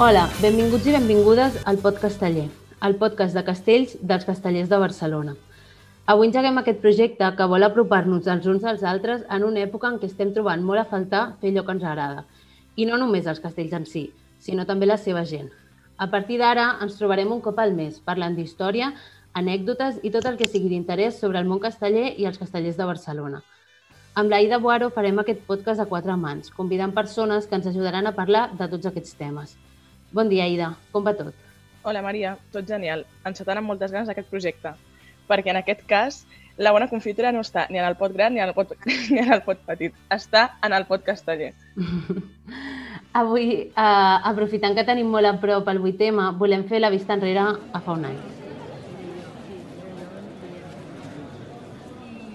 Hola, benvinguts i benvingudes al Pod Casteller, el podcast de castells dels castellers de Barcelona. Avui engeguem aquest projecte que vol apropar-nos els uns als altres en una època en què estem trobant molt a faltar fer allò que ens agrada. I no només els castells en si, sinó també la seva gent. A partir d'ara ens trobarem un cop al mes parlant d'història, anècdotes i tot el que sigui d'interès sobre el món casteller i els castellers de Barcelona. Amb l'Aida Boaro farem aquest podcast a quatre mans, convidant persones que ens ajudaran a parlar de tots aquests temes. Bon dia, Aida. Com va tot? Hola, Maria. Tot genial. Encetant amb moltes ganes aquest projecte. Perquè en aquest cas, la bona confitura no està ni en el pot gran ni en el pot, ni en el pot petit. Està en el pot casteller. Avui, eh, aprofitant que tenim molt a prop el 8M, volem fer la vista enrere a fa un any.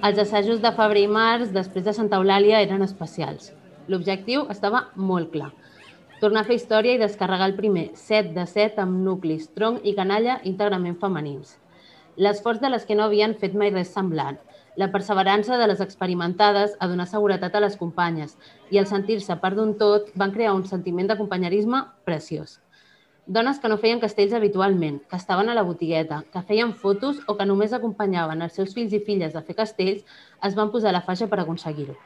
Els assajos de febrer i març, després de Santa Eulàlia, eren especials. L'objectiu estava molt clar. Tornar a fer història i descarregar el primer 7 de 7 amb nuclis, tronc i canalla íntegrament femenins. L'esforç de les que no havien fet mai res semblant, la perseverança de les experimentades a donar seguretat a les companyes i el sentir-se part d'un tot van crear un sentiment de companyerisme preciós. Dones que no feien castells habitualment, que estaven a la botigueta, que feien fotos o que només acompanyaven els seus fills i filles a fer castells, es van posar la faixa per aconseguir-ho.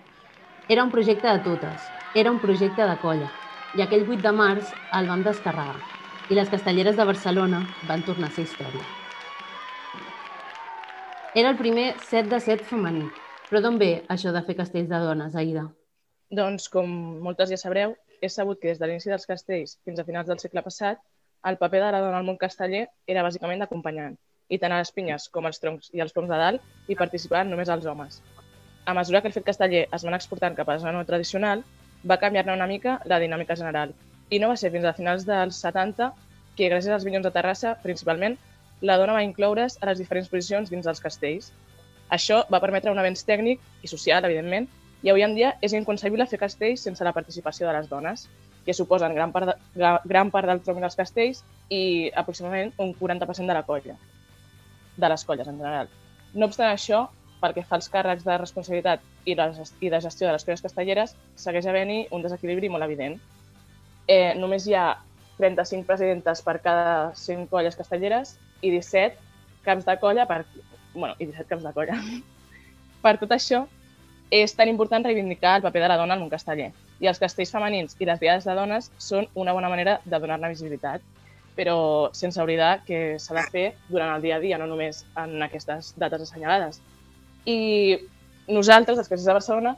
Era un projecte de totes, era un projecte de colla, i aquell 8 de març el vam descarregar, i les castelleres de Barcelona van tornar a ser història. Era el primer 7 de 7 femení, però d'on ve això de fer castells de dones, Aida? Doncs, com moltes ja sabreu, és sabut que des de l'inici dels castells fins a finals del segle passat, el paper de la dona al món casteller era bàsicament d'acompanyant, i tant a les pinyes com als troncs i als poms de dalt hi participaven només els homes. A mesura que el fet casteller es van exportant cap a la zona tradicional, va canviar-ne una mica la dinàmica general. I no va ser fins a finals dels 70 que, gràcies als Vinyons de Terrassa, principalment, la dona va incloure's a les diferents posicions dins dels castells. Això va permetre un avenç tècnic i social, evidentment, i avui en dia és inconcebible fer castells sense la participació de les dones, que suposen gran part, de, gran part del tronc dels castells i aproximadament un 40% de la colla, de les colles en general. No obstant això, pel que fa als càrrecs de responsabilitat i, les, i de gestió de les colles castelleres, segueix havent-hi un desequilibri molt evident. Eh, només hi ha 35 presidentes per cada 5 colles castelleres i 17 caps de colla per... bueno, i 17 caps de colla. per tot això, és tan important reivindicar el paper de la dona al món casteller. I els castells femenins i les diades de dones són una bona manera de donar-ne visibilitat, però sense oblidar que s'ha de fer durant el dia a dia, no només en aquestes dates assenyalades. I nosaltres, castells de Barcelona,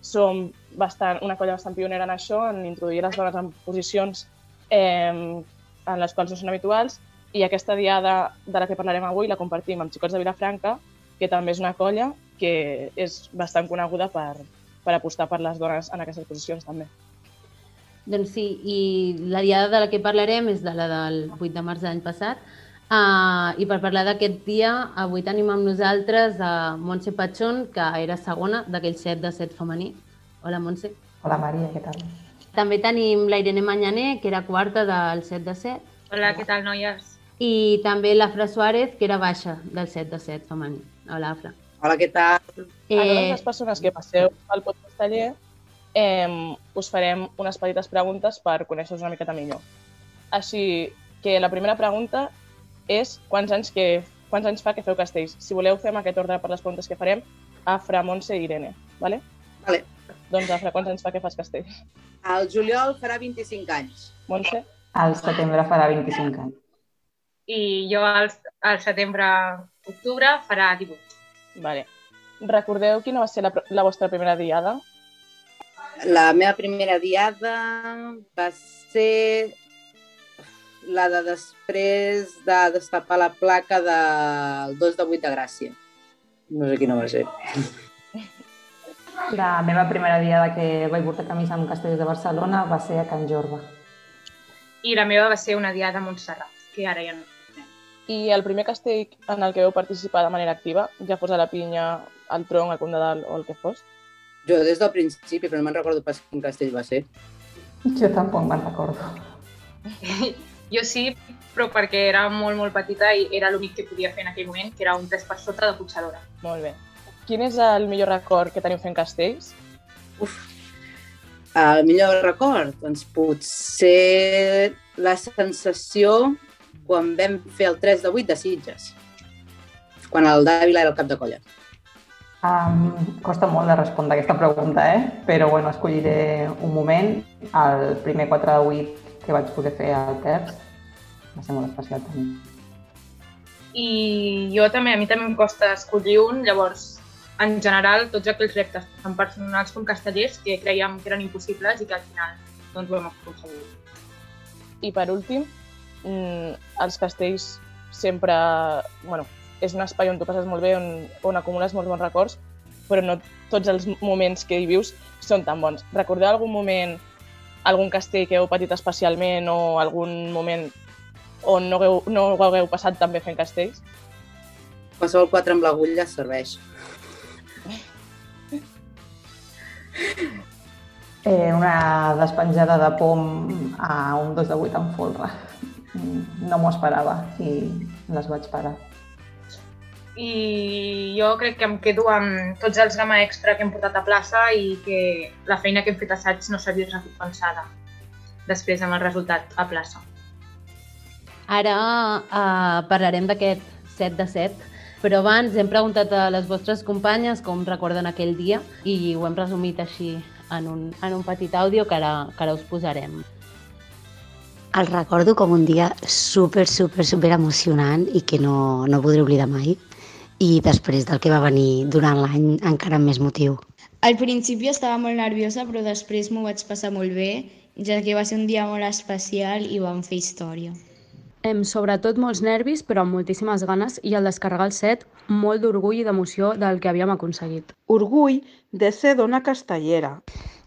som bastant, una colla bastant pionera en això, en introduir les dones en posicions eh, en les quals no són habituals, i aquesta diada de la que parlarem avui la compartim amb Xicots de Vilafranca, que també és una colla que és bastant coneguda per, per apostar per les dones en aquestes posicions també. Doncs sí, i la diada de la que parlarem és de la del 8 de març de l'any passat. Uh, I per parlar d'aquest dia, avui tenim amb nosaltres a Montse Patxón, que era segona d'aquell set de set femení. Hola, Montse. Hola, Maria, què tal? També tenim la Irene Manyaner, que era quarta del set de set. Hola, què tal, noies? I també la Fra Suárez, que era baixa del set de set femení. Hola, Fra. Hola, què tal? Eh... A totes les persones que passeu pel podcast taller eh, us farem unes petites preguntes per conèixer-vos una miqueta millor. Així que la primera pregunta és quants anys, que, quants anys fa que feu castells. Si voleu, fem aquest ordre per les preguntes que farem a Fra, Montse i Irene. Vale? Vale. Doncs, Fra, quants anys fa que fas castells? El juliol farà 25 anys. Montse? Al setembre farà 25 anys. I jo al, al setembre-octubre farà 18. Vale. Recordeu quina va ser la, la vostra primera diada? La meva primera diada va ser la de després de destapar la placa del 2 de 8 de Gràcia. No sé quina va ser. La meva primera diada que vaig portar camisa amb castells de Barcelona va ser a Can Jorba. I la meva va ser una diada a Montserrat, que ara ja no. I el primer castell en el que vau participar de manera activa, ja fos a la pinya, al tronc, al dalt o el que fos? Jo des del principi, però no me'n recordo pas quin castell va ser. Jo tampoc me'n recordo. jo sí, però perquè era molt, molt petita i era l'únic que podia fer en aquell moment, que era un 3 per sota de Puigsadora. Molt bé. Quin és el millor record que teniu fent castells? Uf. El millor record? Doncs potser la sensació quan vam fer el 3 de 8 de Sitges, quan el Dàvila era el cap de colla. Um, costa molt de respondre aquesta pregunta, eh? però bueno, escolliré un moment. El primer 4 de 8 que vaig poder fer al Terç va ser molt especial també. I jo també, a mi també em costa escollir un, llavors en general, tots aquells reptes, tant personals com castellers, que creiem que eren impossibles i que al final doncs, ho hem aconseguit. I per últim, mm, els castells sempre... Bueno, és un espai on tu passes molt bé, on, on acumules molts bons records, però no tots els moments que hi vius són tan bons. Recordeu algun moment, algun castell que heu patit especialment o algun moment on no, hagueu, no ho hagueu passat tan bé fent castells? Qualsevol 4 amb l'agulla serveix. Eh, una despenjada de pom a un 2 de 8 en folre. No m'ho esperava i les vaig parar. I jo crec que em quedo amb tots els gamma extra que hem portat a plaça i que la feina que hem fet a assaig no s'ha vist recompensada després amb el resultat a plaça. Ara uh, parlarem d'aquest 7 de 7, però abans hem preguntat a les vostres companyes com recorden aquell dia i ho hem resumit així en un, en un petit àudio que ara, que ara us posarem. El recordo com un dia super, super, super emocionant i que no, no podré oblidar mai. I després del que va venir durant l'any, encara amb més motiu. Al principi estava molt nerviosa, però després m'ho vaig passar molt bé, ja que va ser un dia molt especial i vam fer història. Em, sobretot molts nervis, però amb moltíssimes ganes, i al descarregar el set, molt d'orgull i d'emoció del que havíem aconseguit. Orgull de ser dona castellera.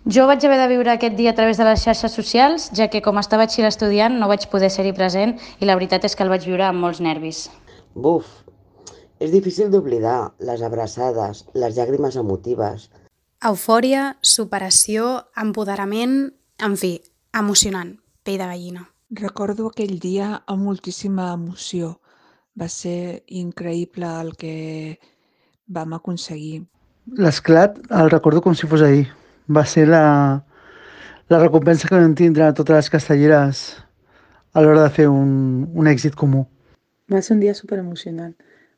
Jo vaig haver de viure aquest dia a través de les xarxes socials, ja que com estava xil estudiant no vaig poder ser-hi present i la veritat és que el vaig viure amb molts nervis. Buf, és difícil d'oblidar les abraçades, les llàgrimes emotives. Eufòria, superació, empoderament, en fi, emocionant, pell de gallina. Recordo aquell dia amb moltíssima emoció. Va ser increïble el que vam aconseguir. L'esclat el recordo com si fos ahir. Va ser la, la recompensa que vam tindre a totes les castelleres a l'hora de fer un, un èxit comú. Va ser un dia super emocionant.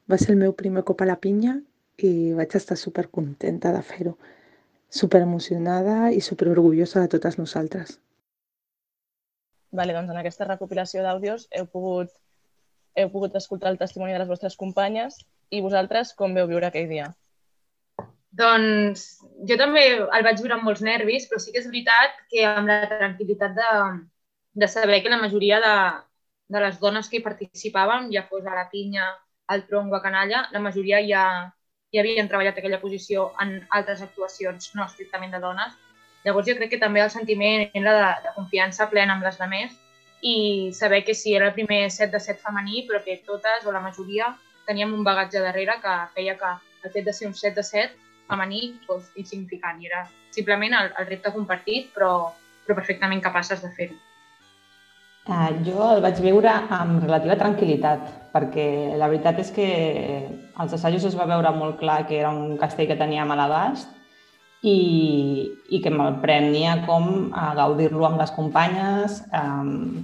Va ser el meu primer cop a la pinya i vaig estar super contenta de fer-ho. Super emocionada i super orgullosa de totes nosaltres. Vale, doncs en aquesta recopilació d'àudios heu pogut, heu pogut escoltar el testimoni de les vostres companyes i vosaltres com veu viure aquell dia? Doncs jo també el vaig viure amb molts nervis, però sí que és veritat que amb la tranquil·litat de, de saber que la majoria de, de les dones que hi participaven, ja fos a la pinya, al tronc o a canalla, la majoria ja, ja havien treballat aquella posició en altres actuacions, no estrictament de dones. Llavors jo crec que també el sentiment era de, de confiança plena amb les demés i saber que sí, era el primer set de set femení, però que totes o la majoria teníem un bagatge darrere que feia que el fet de ser un set de set femení fos insignificant i era simplement el, el repte compartit, però, però perfectament capaces de fer-ho. Uh, jo el vaig viure amb relativa tranquil·litat, perquè la veritat és que als assajos es va veure molt clar que era un castell que teníem a l'abast i, i que me'l prenia com a gaudir-lo amb les companyes, um,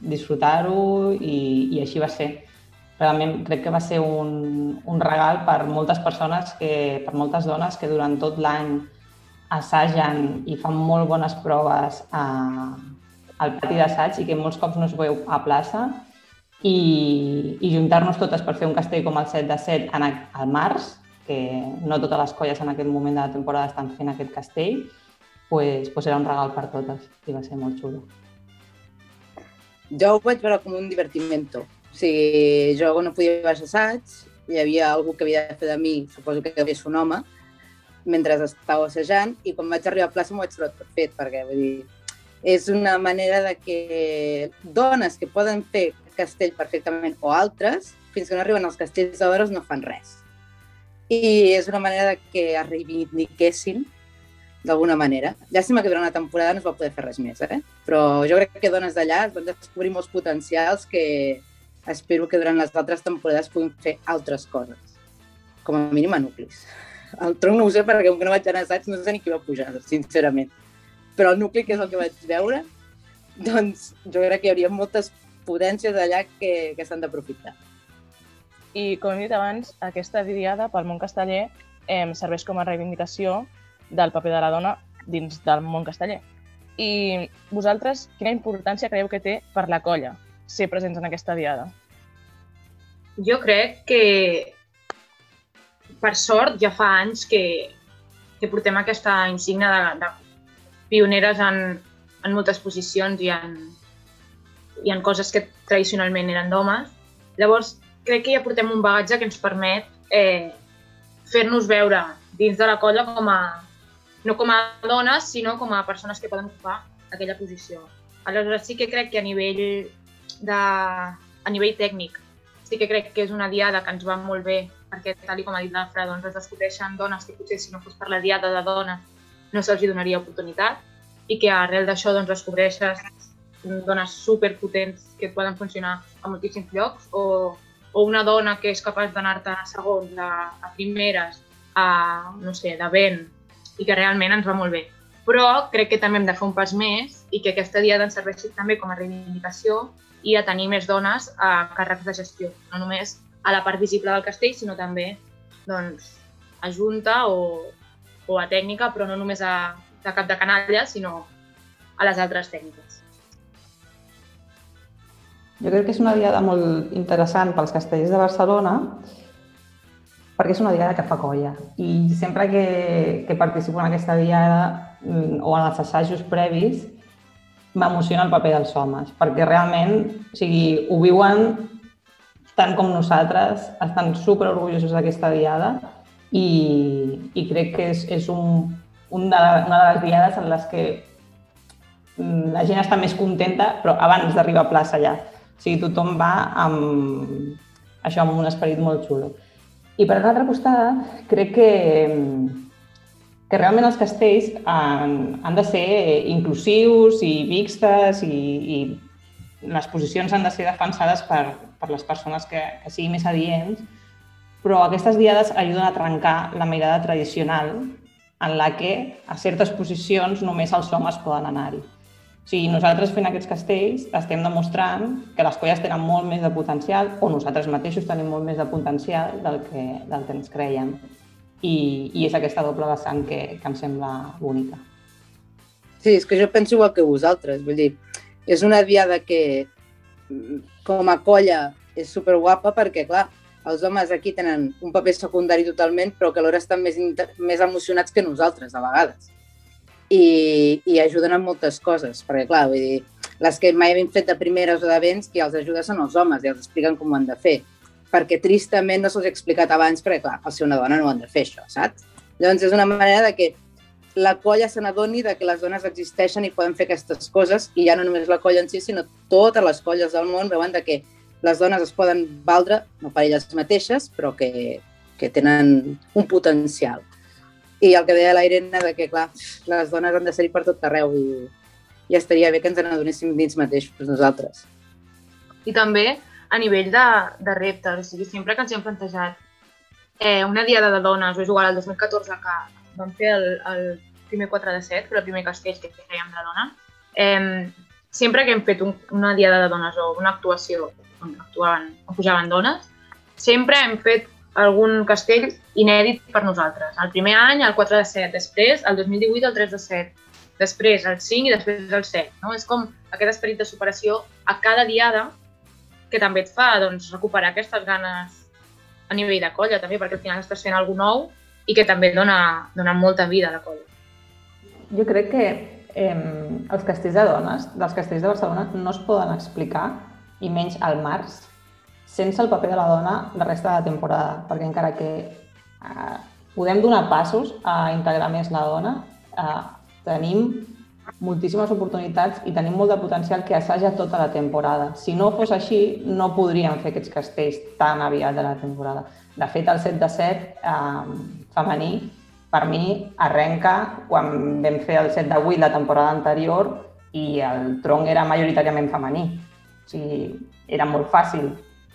disfrutar-ho i, i així va ser. Realment crec que va ser un, un regal per moltes persones, que, per moltes dones que durant tot l'any assagen i fan molt bones proves a, al pati d'assaig i que molts cops no es veu a plaça i, i juntar-nos totes per fer un castell com el 7 de 7 en, al març, que no totes les colles en aquest moment de la temporada estan fent aquest castell, pues, pues era un regal per totes i va ser molt xulo. Jo ho vaig veure com un divertimento, o sigui, jo no podia baix assaig, hi havia algú que havia de fer de mi, suposo que ser un home, mentre estava assajant, i quan vaig arribar a plaça m'ho vaig trobar tot fet, perquè vull dir, és una manera de que dones que poden fer castell perfectament o altres, fins que no arriben als castells d'hores no fan res. I és una manera de que es reivindiquessin d'alguna manera. Llàstima que durant la temporada no es va poder fer res més, eh? però jo crec que dones d'allà es van descobrir molts potencials que, espero que durant les altres temporades puguin fer altres coses, com a mínim a nuclis. El tronc no ho sé perquè com que no vaig anar assaig no sé ni qui va pujar, sincerament. Però el nucli, que és el que vaig veure, doncs jo crec que hi hauria moltes potències allà que, que s'han d'aprofitar. I, com hem dit abans, aquesta diada pel món casteller eh, serveix com a reivindicació del paper de la dona dins del món casteller. I vosaltres, quina importància creieu que té per la colla ser presents en aquesta diada? Jo crec que, per sort, ja fa anys que, que portem aquesta insignia de, de pioneres en, en moltes posicions i en, i en coses que tradicionalment eren d'homes. Llavors, crec que ja portem un bagatge que ens permet eh, fer-nos veure dins de la colla com a, no com a dones, sinó com a persones que poden ocupar aquella posició. Aleshores, sí que crec que a nivell, de, a nivell tècnic sí que crec que és una diada que ens va molt bé, perquè, tal com ha dit l'Afra, doncs es descobreixen dones que potser si no fos per la diada de dones no se'ls donaria oportunitat i que arrel d'això doncs, descobreixes dones superpotents que poden funcionar a moltíssims llocs o, o una dona que és capaç d'anar-te a segons, a, a primeres, a, no sé, de vent i que realment ens va molt bé. Però crec que també hem de fer un pas més i que aquesta diada ens serveixi també com a reivindicació i a tenir més dones a càrrecs de gestió, no només a la part visible del castell, sinó també doncs, a junta o, o a tècnica, però no només a, a cap de canalla, sinó a les altres tècniques. Jo crec que és una diada molt interessant pels castellers de Barcelona perquè és una diada que fa colla i sempre que, que participo en aquesta diada mm, o en els assajos previs m'emociona el paper dels homes, perquè realment o sigui, ho viuen tant com nosaltres, estan super orgullosos d'aquesta diada i, i crec que és, és un, un de, una de les diades en les que mm, la gent està més contenta, però abans d'arribar a plaça ja. O sigui, tothom va amb, això, amb un esperit molt xulo. I per l'altre costat, crec que, que realment els castells han, han de ser inclusius i mixtes i, i les posicions han de ser defensades per, per les persones que, que siguin més adients, però aquestes diades ajuden a trencar la mirada tradicional en la que a certes posicions només els homes poden anar-hi. O sigui, nosaltres fent aquests castells estem demostrant que les colles tenen molt més de potencial o nosaltres mateixos tenim molt més de potencial del que, del que ens creiem i, i és aquesta doble vessant que, que em sembla bonica. Sí, és que jo penso igual que vosaltres, vull dir, és una diada que com a colla és superguapa perquè, clar, els homes aquí tenen un paper secundari totalment, però que alhora estan més, més emocionats que nosaltres, a vegades. I, i ajuden en moltes coses, perquè, clar, vull dir, les que mai hem fet de primeres o de vents, qui els ajuda són els homes i els expliquen com ho han de fer perquè tristament no se'ls ha explicat abans, perquè clar, al ser una dona no han de fer això, saps? Llavors és una manera de que la colla se n'adoni que les dones existeixen i poden fer aquestes coses i ja no només la colla en si, sinó totes les colles del món veuen de que les dones es poden valdre, no per elles mateixes, però que, que tenen un potencial. I el que deia la Irene, de que, clar, les dones han de ser-hi per tot arreu i, i estaria bé que ens n'adonéssim dins mateixos nosaltres. I també a nivell de, de reptes. O sigui, sempre que ens hem plantejat eh, una diada de dones, o és igual al 2014 que vam fer el, el primer 4 de 7, que el primer castell que fèiem de dona, eh, sempre que hem fet un, una diada de dones o una actuació on actuaven, on pujaven dones, sempre hem fet algun castell inèdit per nosaltres. El primer any, el 4 de 7, després, el 2018, el 3 de 7, després el 5 i després el 7. No? És com aquest esperit de superació a cada diada que també et fa doncs, recuperar aquestes ganes a nivell de colla també, perquè al final estàs fent alguna nou i que també dona, dona molta vida a la colla. Jo crec que eh, els castells de dones, dels castells de Barcelona, no es poden explicar, i menys al març, sense el paper de la dona la resta de la temporada, perquè encara que eh, podem donar passos a integrar més la dona, eh, tenim moltíssimes oportunitats i tenim molt de potencial que assaja tota la temporada. Si no fos així, no podríem fer aquests castells tan aviat de la temporada. De fet, el 7 de 7 eh, femení, per mi, arrenca quan vam fer el 7 de 8 la temporada anterior i el tronc era majoritàriament femení. O sigui, era molt fàcil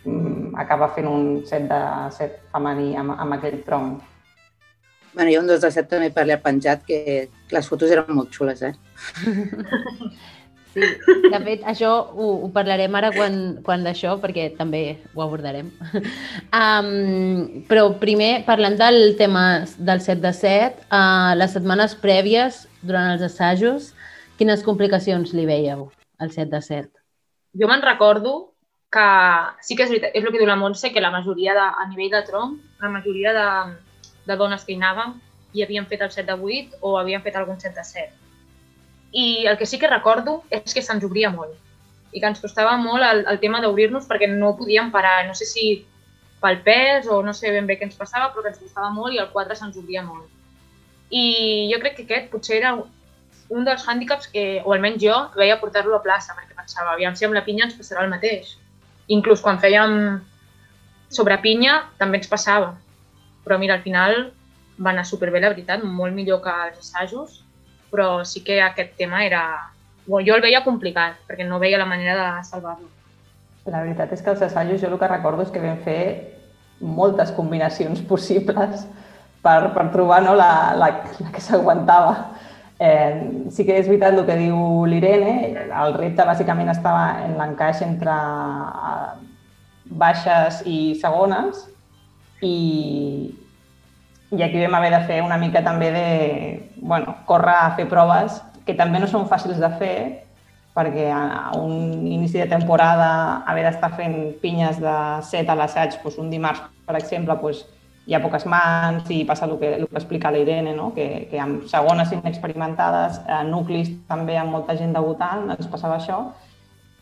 mm, acabar fent un 7 de 7 femení amb, amb aquell tronc. Bueno, ha un 2 de 7 també per allà penjat, que les fotos eren molt xules, eh? Sí, de fet, això ho, ho parlarem ara quan, quan d'això, perquè també ho abordarem. Um, però primer, parlant del tema del 7 de 7, uh, les setmanes prèvies, durant els assajos, quines complicacions li veieu al 7 de 7? Jo me'n recordo que sí que és veritat, és el que diu la Montse, que la majoria de, a nivell de tronc, la majoria de, de dones que hi anàvem i havien fet el 7 de 8 o havien fet algun 7 de 7. I el que sí que recordo és que se'ns obria molt i que ens costava molt el, el tema d'obrir-nos perquè no podíem parar. No sé si pel pes o no sé ben bé què ens passava, però que ens costava molt i el 4 se'ns obria molt. I jo crec que aquest potser era un dels hàndicaps que, o almenys jo, veia portar-lo a plaça, perquè pensava, aviam si amb la pinya ens passarà el mateix. Inclús quan fèiem sobre pinya també ens passava. Però mira, al final va anar superbé, la veritat, molt millor que els assajos, però sí que aquest tema era... Bueno, jo el veia complicat, perquè no veia la manera de salvar-lo. La veritat és que els assajos jo el que recordo és que vam fer moltes combinacions possibles per, per trobar no, la, la, la que s'aguantava. Eh, sí que és veritat el que diu l'Irene, el repte bàsicament estava en l'encaix entre baixes i segones i, i aquí vam haver de fer una mica també de bueno, córrer a fer proves que també no són fàcils de fer perquè a un inici de temporada haver d'estar fent pinyes de set a l'assaig doncs un dimarts, per exemple, doncs hi ha poques mans i passa el que, el que explica la Irene, no? que, que amb segones inexperimentades, a nuclis també amb molta gent debutant, ens passava això,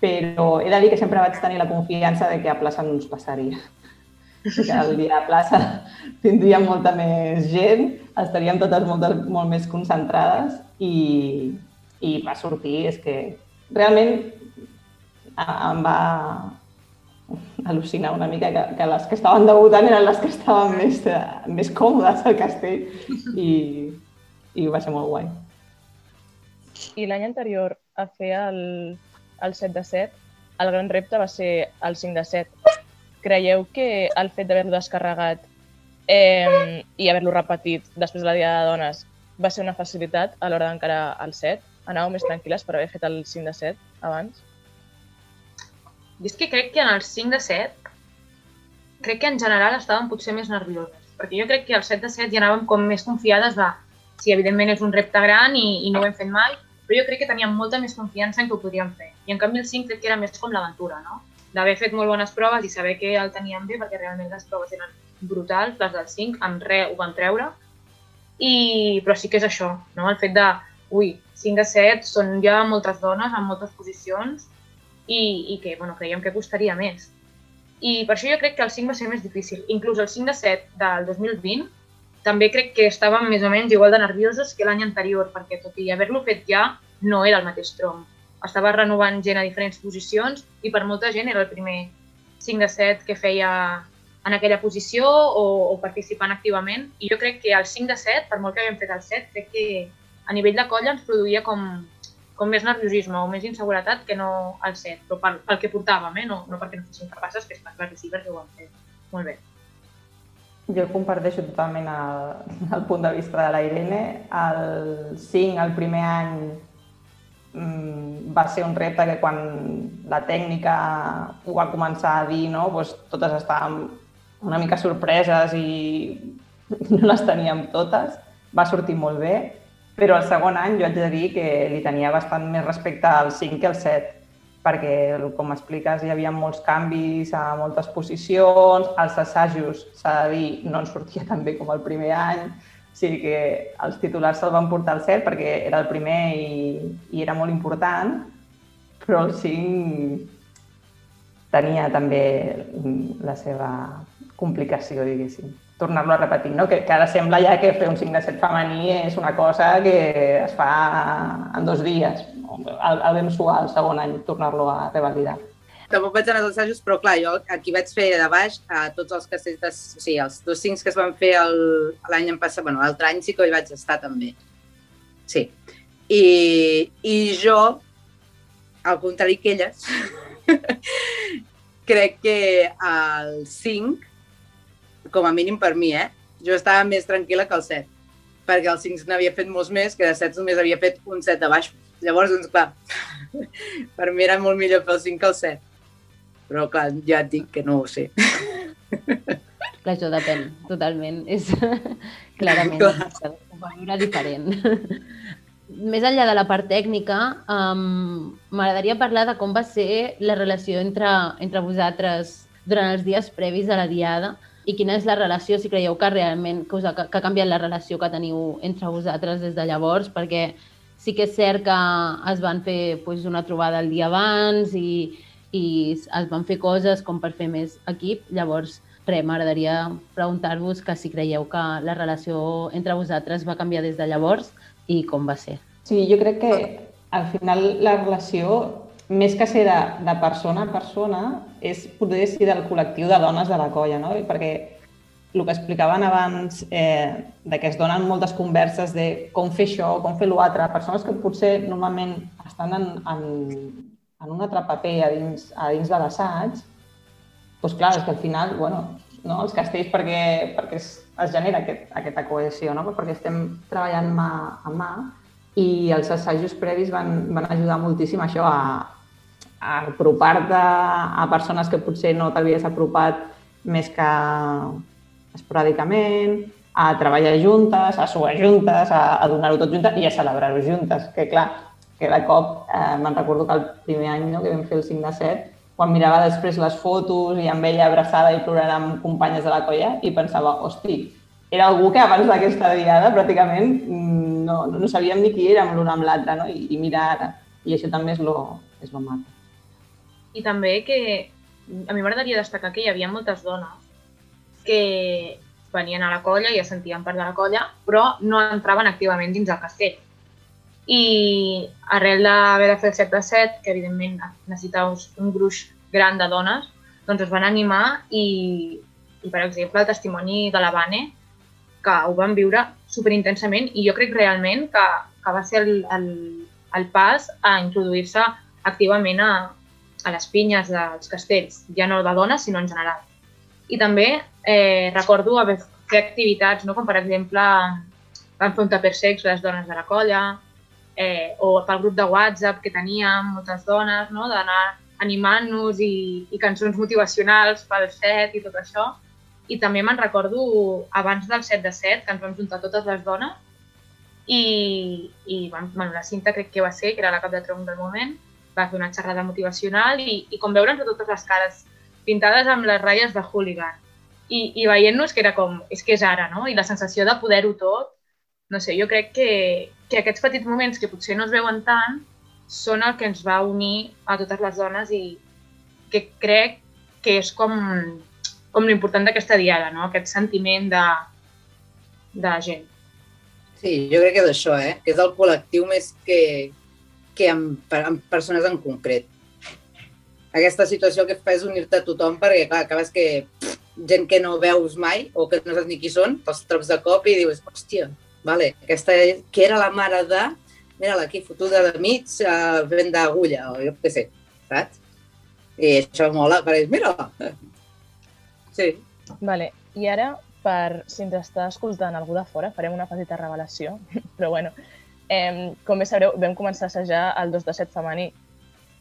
però he de dir que sempre vaig tenir la confiança de que a plaça no ens passaria. Que el dia a plaça tindríem molta més gent, estaríem totes molt, molt més concentrades i, i va sortir, és que realment em va al·lucinar una mica que, que les que estaven debutant eren les que estaven més, més còmodes al castell i, i va ser molt guai. I l'any anterior a fer el, el 7 de 7, el gran repte va ser el 5 de 7 creieu que el fet d'haver-lo descarregat eh, i haver-lo repetit després de la Dia de Dones va ser una facilitat a l'hora d'encarar el set? Anàveu més tranquil·les per haver fet el 5 de 7 abans? I és que crec que en el 5 de 7 crec que en general estàvem potser més nervioses, perquè jo crec que el 7 de 7 ja anàvem com més confiades de si evidentment és un repte gran i, i no ho hem fet mai, però jo crec que teníem molta més confiança en que ho podríem fer. I en canvi el 5 crec que era més com l'aventura, no? d'haver fet molt bones proves i saber que el teníem bé, perquè realment les proves eren brutals, les del 5, amb res ho vam treure. I, però sí que és això, no? el fet de, ui, 5 de 7 són ja moltes dones en moltes posicions i, i que bueno, creiem que costaria més. I per això jo crec que el 5 va ser més difícil. Inclús el 5 de 7 del 2020 també crec que estàvem més o menys igual de nerviosos que l'any anterior, perquè tot i haver-lo fet ja, no era el mateix tronc estava renovant gent a diferents posicions i per molta gent era el primer 5 de 7 que feia en aquella posició o, o participant activament. I jo crec que el 5 de 7, per molt que havíem fet el 7, crec que a nivell de colla ens produïa com, com més nerviosisme o més inseguretat que no el 7, però pel, pel que portàvem, eh? no, no perquè no fossin capaces, que està clar que sí, perquè ho vam fer molt bé. Jo comparteixo totalment el, el punt de vista de la Irene. El 5, el primer any, Mm, va ser un repte que quan la tècnica ho va començar a dir, no, doncs totes estàvem una mica sorpreses i no les teníem totes. Va sortir molt bé, però el segon any jo haig de dir que li tenia bastant més respecte al 5 que al 7, perquè, com expliques, hi havia molts canvis a moltes posicions, els assajos, s'ha de dir, no en sortia tan bé com el primer any, sigui que els titulars se'l van portar al cert perquè era el primer i, i era molt important, però el 5 tenia també la seva complicació, diguéssim. Tornar-lo a repetir, no? que, que ara sembla ja que fer un 5 de 7 femení és una cosa que es fa en dos dies. El, el vam suar el segon any, tornar-lo a revalidar tampoc vaig anar als assajos, però clar, jo aquí vaig fer de baix a tots els castells, o sigui, els dos cincs que es van fer l'any passat, bueno, l'altre any sí que hi vaig estar també. Sí. I, i jo, al contrari que elles, crec que el 5, com a mínim per mi, eh, jo estava més tranquil·la que el 7. perquè el 5 n'havia fet molts més, que de 7 només havia fet un 7 de baix. Llavors, doncs, clar, per mi era molt millor fer el 5 que el 7. Però, clar, ja et dic que no ho sé. Clar, això depèn, totalment. És clarament Clar. diferent. Més enllà de la part tècnica, um, m'agradaria parlar de com va ser la relació entre, entre vosaltres durant els dies previs a la diada i quina és la relació, si creieu que realment que, us ha, que ha canviat la relació que teniu entre vosaltres des de llavors, perquè sí que és cert que es van fer pues, una trobada el dia abans i, i es van fer coses com per fer més equip. Llavors, res, m'agradaria preguntar-vos que si creieu que la relació entre vosaltres va canviar des de llavors i com va ser. Sí, jo crec que al final la relació, més que ser de, de persona a persona, és poder ser del col·lectiu de dones de la colla, no? Perquè el que explicaven abans, eh, de que es donen moltes converses de com fer això, com fer l'altre, persones que potser normalment estan en, en, en un altre paper a dins, a dins de l'assaig, doncs clar, és que al final, bueno, no, els castells perquè, perquè es, es genera aquest, aquesta cohesió, no? perquè estem treballant mà a mà i els assajos previs van, van ajudar moltíssim a això, a, apropar-te a persones que potser no t'havies apropat més que esporàdicament, a treballar juntes, a suar juntes, a, a donar-ho tot juntes i a celebrar-ho juntes. Que clar, que de cop eh, me'n recordo que el primer any no, que vam fer el 5 de 7, quan mirava després les fotos i amb ella abraçada i plorant amb companyes de la colla i pensava, hosti, era algú que abans d'aquesta diada pràcticament mm, no, no sabíem ni qui érem l'un amb l'altre, no? I, I mira ara. I això també és lo, és lo maco. I també que a mi m'agradaria destacar que hi havia moltes dones que venien a la colla i es sentien part de la colla, però no entraven activament dins el castell. I arrel d'haver de fer el 7 de 7, que evidentment necessitava un gruix gran de dones, doncs es van animar i, i per exemple, el testimoni de la Bane, que ho van viure superintensament i jo crec realment que, que va ser el, el, el pas a introduir-se activament a, a les pinyes dels castells, ja no de dones, sinó en general. I també eh, recordo haver fet activitats, no? com per exemple vam fer un taper sex les dones de la colla, eh, o pel grup de WhatsApp que teníem moltes dones, no? d'anar animant-nos i, i cançons motivacionals pel set i tot això. I també me'n recordo abans del 7 de 7, que ens vam juntar totes les dones, i, i bueno, la Cinta crec que va ser, que era la cap de tronc del moment, va fer una xerrada motivacional i, i com veure'ns a totes les cares pintades amb les ratlles de hooligan i, i veient-nos que era com, és que és ara, no? I la sensació de poder-ho tot, no sé, jo crec que, que aquests petits moments que potser no es veuen tant són el que ens va unir a totes les dones i que crec que és com, com l'important d'aquesta diada, no? Aquest sentiment de, de gent. Sí, jo crec que és això, eh? que és el col·lectiu més que, que amb, amb persones en concret. Aquesta situació que fa és unir-te a tothom perquè, clar, acabes que pff, gent que no veus mai o que no saps ni qui són, te'ls trobes de cop i dius, hòstia, vale, aquesta que era la mare de, mira-la aquí, fotuda de mig, uh, vent d'agulla, o jo què sé, saps? I això mola, perquè mira, sí. Vale, i ara, per si ens està escoltant algú de fora, farem una petita revelació, però bueno, eh, com bé sabreu, vam començar a assajar el 2 de 7 femení.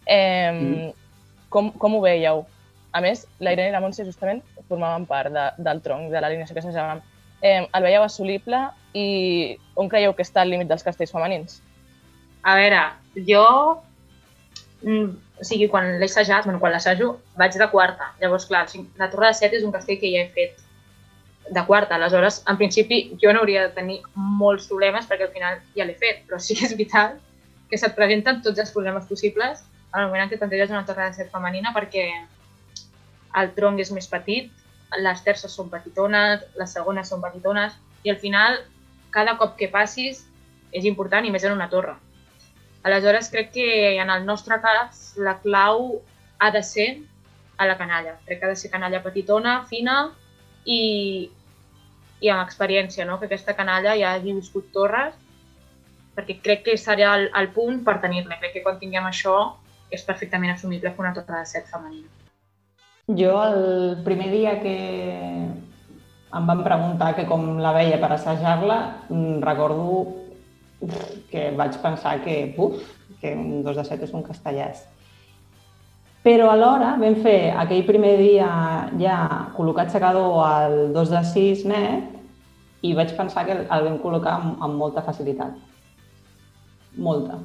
Eh, mm. com, com ho veieu? A més, la Irene i la Montse justament formaven part de, del tronc, de l'alineació que assajàvem. Eh, el veieu assolible i on creieu que està el límit dels castells femenins? A veure, jo, mm, o sigui, quan l'he assajat, bueno, quan l'assajo, vaig de quarta. Llavors, clar, la Torre de Set és un castell que ja he fet de quarta. Aleshores, en principi, jo no hauria de tenir molts problemes perquè al final ja l'he fet, però sí que és vital que se't presenten tots els problemes possibles en el moment en què t'enteres una torre de set femenina perquè el tronc és més petit, les terces són petitones, les segones són petitones i al final cada cop que passis és important i més en una torre. Aleshores crec que en el nostre cas la clau ha de ser a la canalla. Crec que ha de ser canalla petitona, fina i, i amb experiència, no? que aquesta canalla ja hagi viscut torres perquè crec que serà el, el punt per tenir-ne. Crec que quan tinguem això és perfectament assumible fer una torre de set femenina. Jo el primer dia que, em van preguntar que com la veia per assajar-la, mm, recordo que vaig pensar que, uf, que un 2 de 7 és un castellàs. Però alhora vam fer aquell primer dia ja col·locat secador al 2 de 6 net i vaig pensar que el vam col·locar amb, amb molta facilitat. Molta.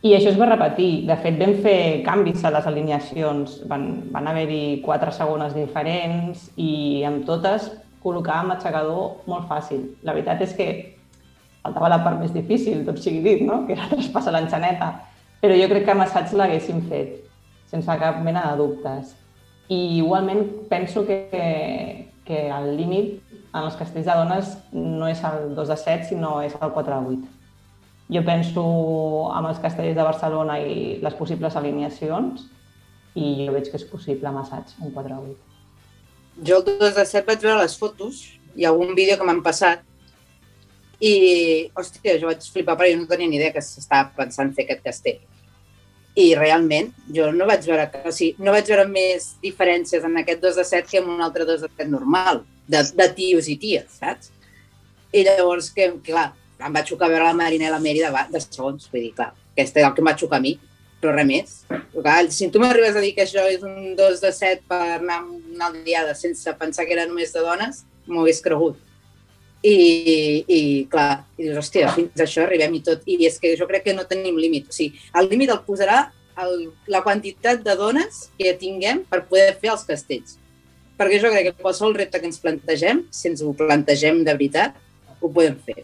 I això es va repetir. De fet, vam fer canvis a les alineacions. Van, van haver-hi quatre segones diferents i amb totes col·locàvem aixecador molt fàcil. La veritat és que faltava la part més difícil, tot sigui dit, no? que era traspassar l'enxaneta. Però jo crec que amb assaig l'haguéssim fet, sense cap mena de dubtes. I igualment penso que, que el límit en els castells de dones no és el 2 de 7, sinó és el 4 de 8. Jo penso amb els castellers de Barcelona i les possibles alineacions i jo veig que és possible amb assaig, un 4 a 8. Jo el 2 de 7 vaig veure les fotos i algun vídeo que m'han passat i, hòstia, jo vaig flipar perquè jo no tenia ni idea que s'estava pensant fer aquest castell. I realment, jo no vaig veure, o sigui, no vaig veure més diferències en aquest 2 de 7 que en un altre 2 de 7 normal, de, de tios i ties, saps? I llavors, que, clar, em va xocar veure la Marina i la Mary de, de segons. Vull dir, clar, aquest és el que em va xocar a mi, però res més. Clar, si tu m'arribes a dir que això és un 2 de 7 per anar una diada sense pensar que era només de dones, m'ho hagués cregut. I, i clar, i dius, hòstia, fins a això arribem i tot. I és que jo crec que no tenim límit. O sigui, el límit el posarà el, la quantitat de dones que tinguem per poder fer els castells. Perquè jo crec que qualsevol repte que ens plantegem, si ens ho plantegem de veritat, ho podem fer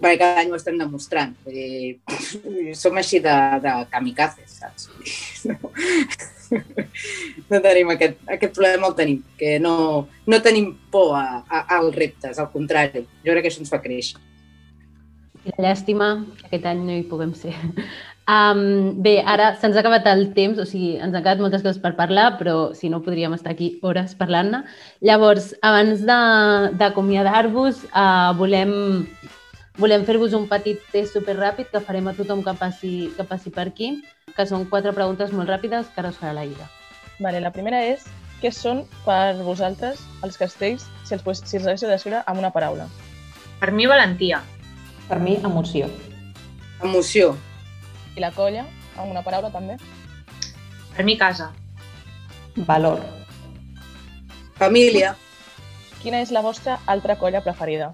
perquè cada any ho estem demostrant. Vull dir, som així de, de kamikazes, saps? No, no tenim aquest, aquest problema, el tenim, que no, no tenim por a, a, als reptes, al contrari. Jo crec que això ens fa créixer. Llàstima que aquest any no hi puguem ser. Um, bé, ara se'ns ha acabat el temps, o sigui, ens han quedat moltes coses per parlar, però si no podríem estar aquí hores parlant-ne. Llavors, abans d'acomiadar-vos, uh, volem Volem fer-vos un petit test superràpid que farem a tothom que passi, que passi per aquí, que són quatre preguntes molt ràpides que ara us farà la Ida. Vale, la primera és, què són per vosaltres els castells si els, si els haguéssiu de descriure amb una paraula? Per mi, valentia. Per mi, emoció. Emoció. I la colla, amb una paraula també? Per mi, casa. Valor. Família. Quina és la vostra altra colla preferida?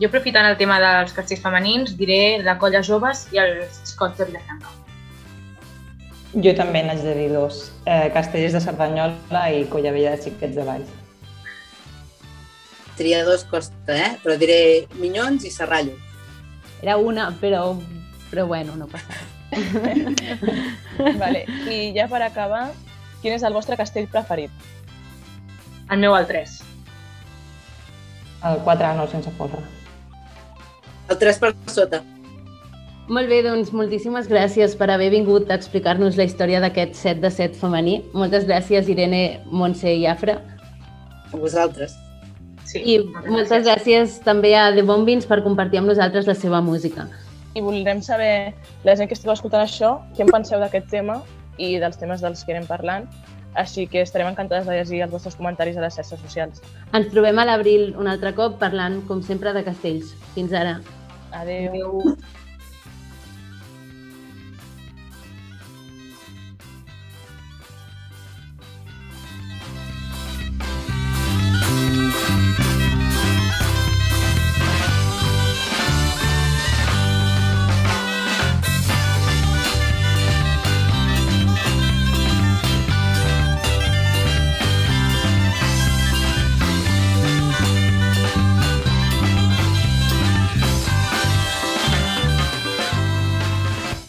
Jo, aprofitant el tema dels castells femenins, diré la colla joves i els xicots de Vilafranca. Jo també n'haig de dir dos. Eh, castellers de Cerdanyola i Colla Vella de Xiquets de Valls. Tria dos costa, eh? Però diré Minyons i Serrallo. Era una, però, però bueno, no passa vale. I ja per acabar, quin és el vostre castell preferit? El meu, el 3. El 4 no, sense folre el 3 per sota. Molt bé, doncs moltíssimes gràcies per haver vingut a explicar-nos la història d'aquest 7 de 7 femení. Moltes gràcies, Irene, Montse i Afra. A vosaltres. Sí, I moltes, moltes gràcies. gràcies també a The Bombins per compartir amb nosaltres la seva música. I voldrem saber, la gent que esteu escoltant això, què en penseu d'aquest tema i dels temes dels que anem parlant. Així que estarem encantades de llegir els vostres comentaris a les xarxes socials. Ens trobem a l'abril un altre cop parlant, com sempre, de castells. Fins ara. Adéu. Adéu.